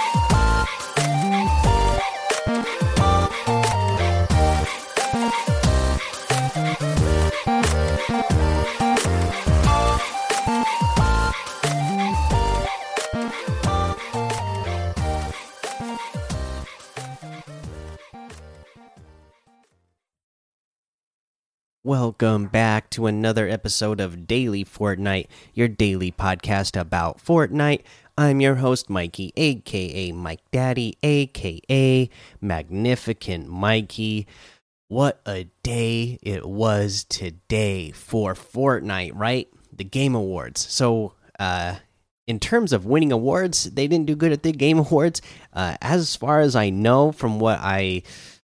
Bye. Welcome back to another episode of Daily Fortnite, your daily podcast about Fortnite. I'm your host, Mikey, aka Mike Daddy, aka Magnificent Mikey. What a day it was today for Fortnite, right? The Game Awards. So, uh, in terms of winning awards, they didn't do good at the Game Awards. Uh, as far as I know, from what I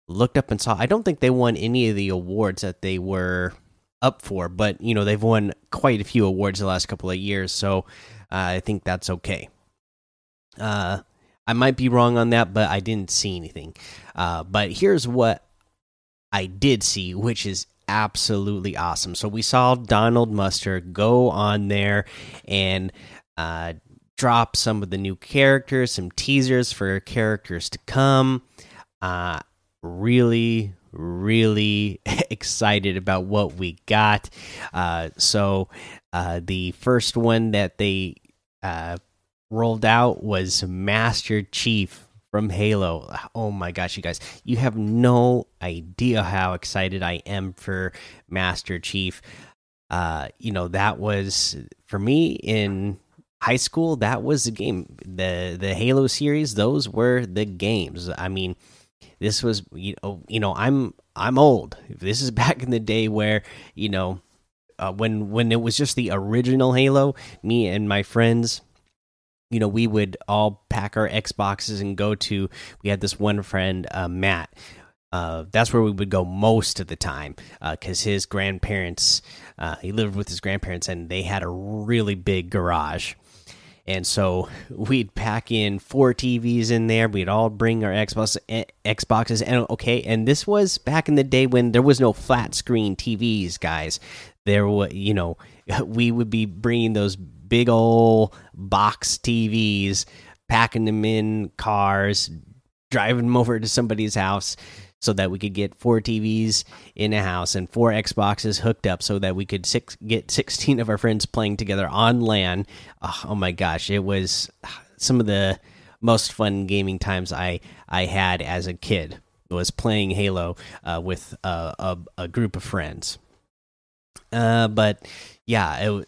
looked up and saw i don't think they won any of the awards that they were up for but you know they've won quite a few awards the last couple of years so uh, i think that's okay. Uh, i might be wrong on that but i didn't see anything. Uh, but here's what i did see which is absolutely awesome. So we saw donald mustard go on there and uh, drop some of the new characters some teasers for characters to come. Uh, really really excited about what we got. Uh, so uh, the first one that they uh, rolled out was master chief from halo. Oh my gosh you guys you have no idea how excited i am for master chief. Uh, you know that was for me in high school that was the game. The the halo series those were the games. I mean this was you know you know I'm I'm old. This is back in the day where you know uh, when when it was just the original Halo. Me and my friends, you know, we would all pack our Xboxes and go to. We had this one friend, uh, Matt. Uh, that's where we would go most of the time because uh, his grandparents, uh, he lived with his grandparents, and they had a really big garage and so we'd pack in four TVs in there. We'd all bring our Xbox eh, Xboxes, and okay. And this was back in the day when there was no flat screen TVs, guys. There was, you know, we would be bringing those big old box TVs, packing them in cars, driving them over to somebody's house so that we could get four TVs in a house and four Xboxes hooked up so that we could six, get 16 of our friends playing together on LAN. Oh, oh, my gosh, it was some of the most fun gaming times I I had as a kid was playing Halo uh, with uh, a, a group of friends. Uh, but yeah, it was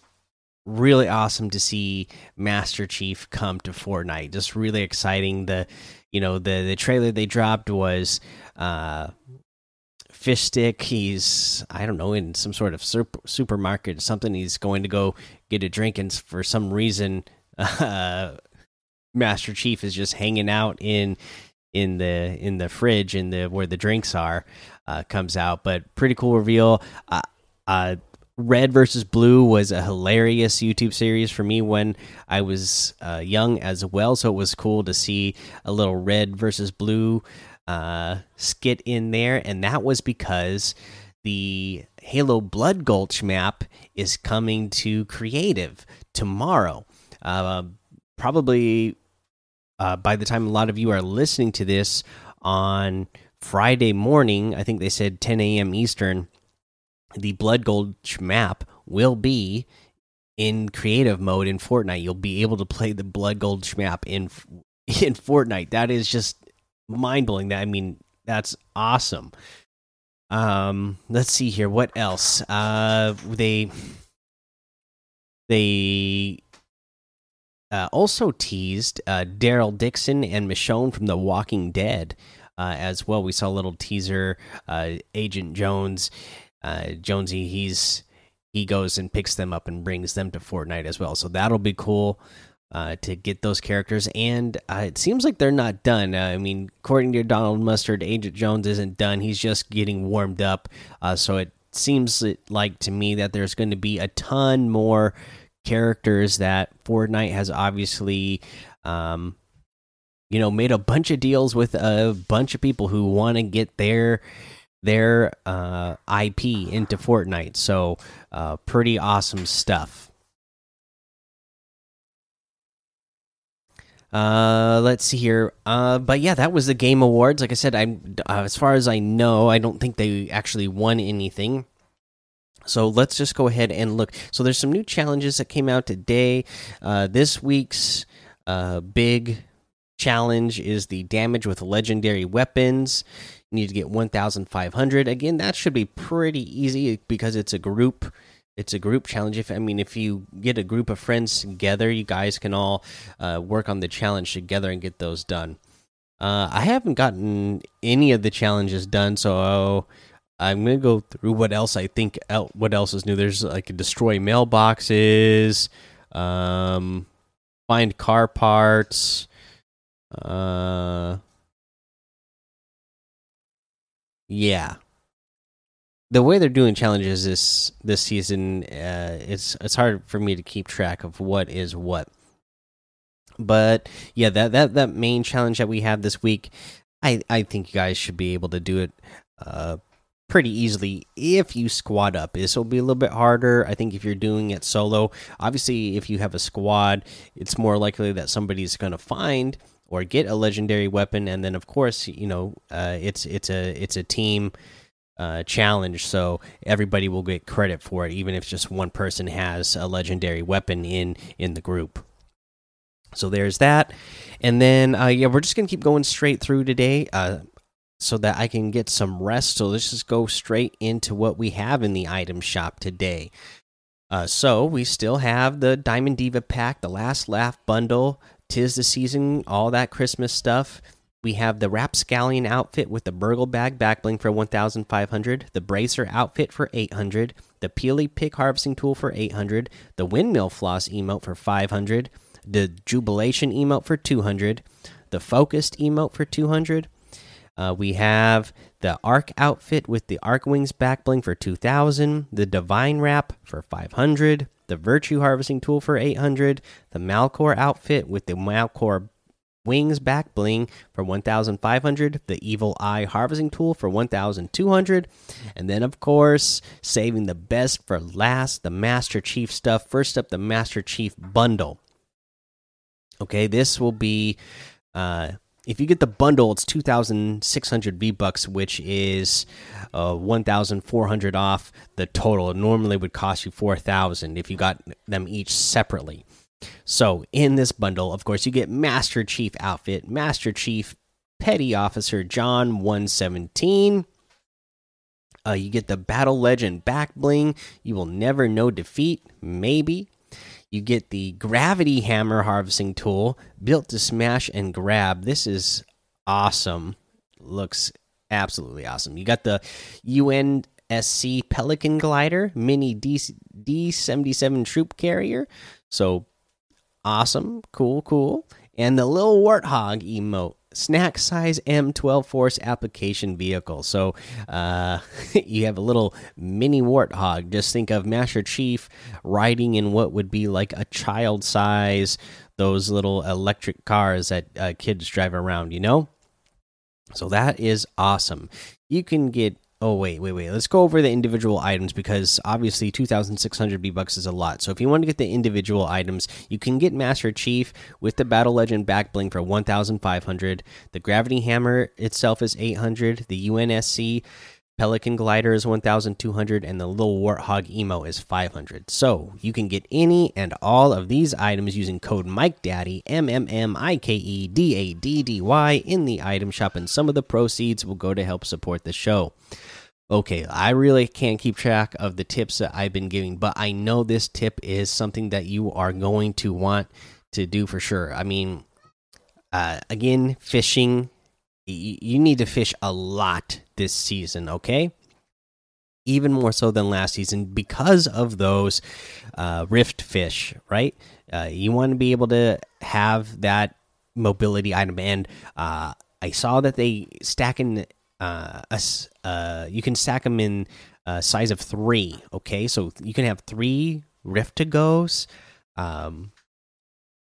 really awesome to see Master Chief come to Fortnite. Just really exciting. The you know the the trailer they dropped was uh fish stick. He's i don't know in some sort of super, supermarket or something he's going to go get a drink and for some reason uh master chief is just hanging out in in the in the fridge in the where the drinks are uh comes out. But pretty cool reveal. Uh, uh Red versus Blue was a hilarious YouTube series for me when I was uh, young as well. So it was cool to see a little Red versus Blue uh, skit in there, and that was because the Halo Blood Gulch map is coming to creative tomorrow. Uh, probably uh, by the time a lot of you are listening to this on Friday morning, I think they said 10 a.m. Eastern the Blood Gulch map will be in creative mode in Fortnite. You'll be able to play the Blood Gulch map in in Fortnite. That is just mind blowing. That I mean, that's awesome. Um, let's see here. What else? Uh, they they uh, also teased uh, Daryl Dixon and Michonne from The Walking Dead uh, as well. We saw a little teaser. Uh, Agent Jones uh, Jonesy he's he goes and picks them up and brings them to Fortnite as well. So that'll be cool uh, to get those characters. And uh, it seems like they're not done. Uh, I mean, according to Donald Mustard, Agent Jones isn't done. He's just getting warmed up. Uh, so it seems like to me that there's going to be a ton more characters that Fortnite has obviously. Um, you know, made a bunch of deals with a bunch of people who want to get their their uh, IP into Fortnite. So, uh, pretty awesome stuff. Uh, let's see here. Uh, but yeah, that was the game awards. Like I said, I'm uh, as far as I know, I don't think they actually won anything. So let's just go ahead and look. So there's some new challenges that came out today. Uh, this week's uh, big challenge is the damage with legendary weapons. You need to get 1,500. Again, that should be pretty easy because it's a group. It's a group challenge. If I mean, if you get a group of friends together, you guys can all uh, work on the challenge together and get those done. Uh, I haven't gotten any of the challenges done, so I'm gonna go through what else I think. What else is new? There's like destroy mailboxes, um, find car parts, uh, yeah. The way they're doing challenges this this season, uh, it's it's hard for me to keep track of what is what. But yeah, that that that main challenge that we have this week, I I think you guys should be able to do it. Uh, pretty easily if you squad up. This will be a little bit harder, I think, if you're doing it solo. Obviously, if you have a squad, it's more likely that somebody's going to find or get a legendary weapon, and then of course, you know, uh, it's it's a it's a team. Uh, challenge, so everybody will get credit for it, even if just one person has a legendary weapon in in the group. So there's that, and then uh, yeah, we're just gonna keep going straight through today. Uh, so that I can get some rest. So let's just go straight into what we have in the item shop today. Uh, so we still have the Diamond Diva pack, the Last Laugh bundle, Tis the Season, all that Christmas stuff. We have the Rapscallion outfit with the Burgle Bag backbling for 1,500, the Bracer outfit for 800, the Peely Pick harvesting tool for 800, the Windmill Floss emote for 500, the Jubilation emote for 200, the Focused emote for 200, uh, we have the Arc outfit with the Arc Wings Backbling for 2000, the Divine Wrap for 500, the Virtue Harvesting Tool for 800, the Malcore outfit with the Malcore Wings back bling for 1500, the Evil Eye Harvesting Tool for 1200, and then, of course, saving the best for last, the Master Chief stuff. First up, the Master Chief bundle. Okay, this will be. Uh, if you get the bundle, it's two thousand six hundred V bucks, which is uh, one thousand four hundred off the total. It normally would cost you four thousand if you got them each separately. So in this bundle, of course, you get Master Chief outfit, Master Chief Petty Officer John one seventeen. Uh, you get the Battle Legend back bling. You will never know defeat. Maybe you get the gravity hammer harvesting tool built to smash and grab. This is awesome. Looks absolutely awesome. You got the UNSC Pelican glider, mini D D seventy seven troop carrier. So awesome, cool, cool. And the little warthog emote snack size M12 Force application vehicle. So uh, you have a little mini warthog. Just think of Master Chief riding in what would be like a child size, those little electric cars that uh, kids drive around, you know? So that is awesome. You can get Oh wait, wait, wait. Let's go over the individual items because obviously 2600 V-bucks is a lot. So if you want to get the individual items, you can get Master Chief with the Battle Legend back bling for 1500. The Gravity Hammer itself is 800. The UNSC Pelican Glider is 1200 and the Little Warthog Emo is 500. So, you can get any and all of these items using code MikeDaddy M M M I K E D A D D Y in the item shop and some of the proceeds will go to help support the show okay, I really can't keep track of the tips that I've been giving, but I know this tip is something that you are going to want to do for sure. I mean, uh, again, fishing, you need to fish a lot this season, okay? Even more so than last season because of those uh, rift fish, right? Uh, you want to be able to have that mobility item, and uh, I saw that they stack in uh, a, uh, you can stack them in uh, size of three. Okay, so you can have three Rift-To-Gos. Um,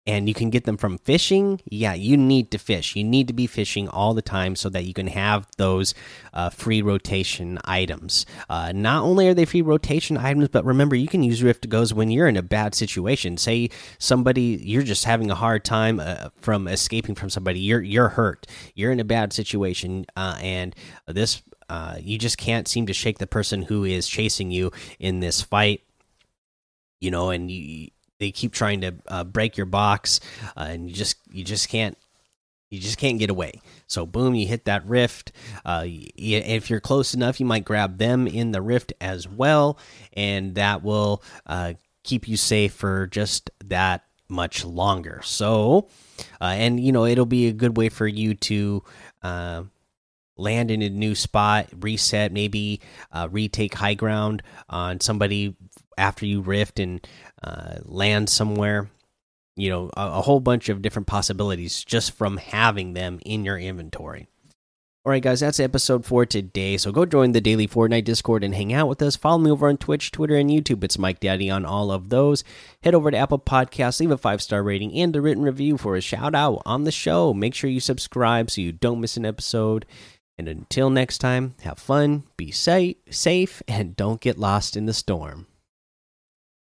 and you can get them from fishing. Yeah you need to fish. You need to be fishing all the time so that you can have those uh, free rotation items. Uh, not only are they free rotation items but remember you can use rift goes when you're in a bad situation. Say somebody you're just having a hard time uh, from escaping from somebody. You're you're hurt. You're in a bad situation uh, and this uh, you just can't seem to shake the person who is chasing you in this fight. You know and you they keep trying to uh, break your box, uh, and you just you just can't you just can't get away. So boom, you hit that rift. Uh, if you're close enough, you might grab them in the rift as well, and that will uh, keep you safe for just that much longer. So, uh, and you know it'll be a good way for you to uh, land in a new spot, reset, maybe uh, retake high ground on somebody after you rift and uh, land somewhere. You know, a, a, whole bunch of different possibilities just from having them in your inventory. All right, guys, that's episode for today. So go join the daily Fortnite Discord and hang out with us. Follow me over on Twitch, Twitter, and YouTube. It's Mike Daddy on all of those. Head over to Apple Podcasts, leave a five star rating and a written review for a shout out on the show. Make sure you subscribe so you don't miss an episode. And until next time, have fun, be safe, safe, and don't get lost in the storm.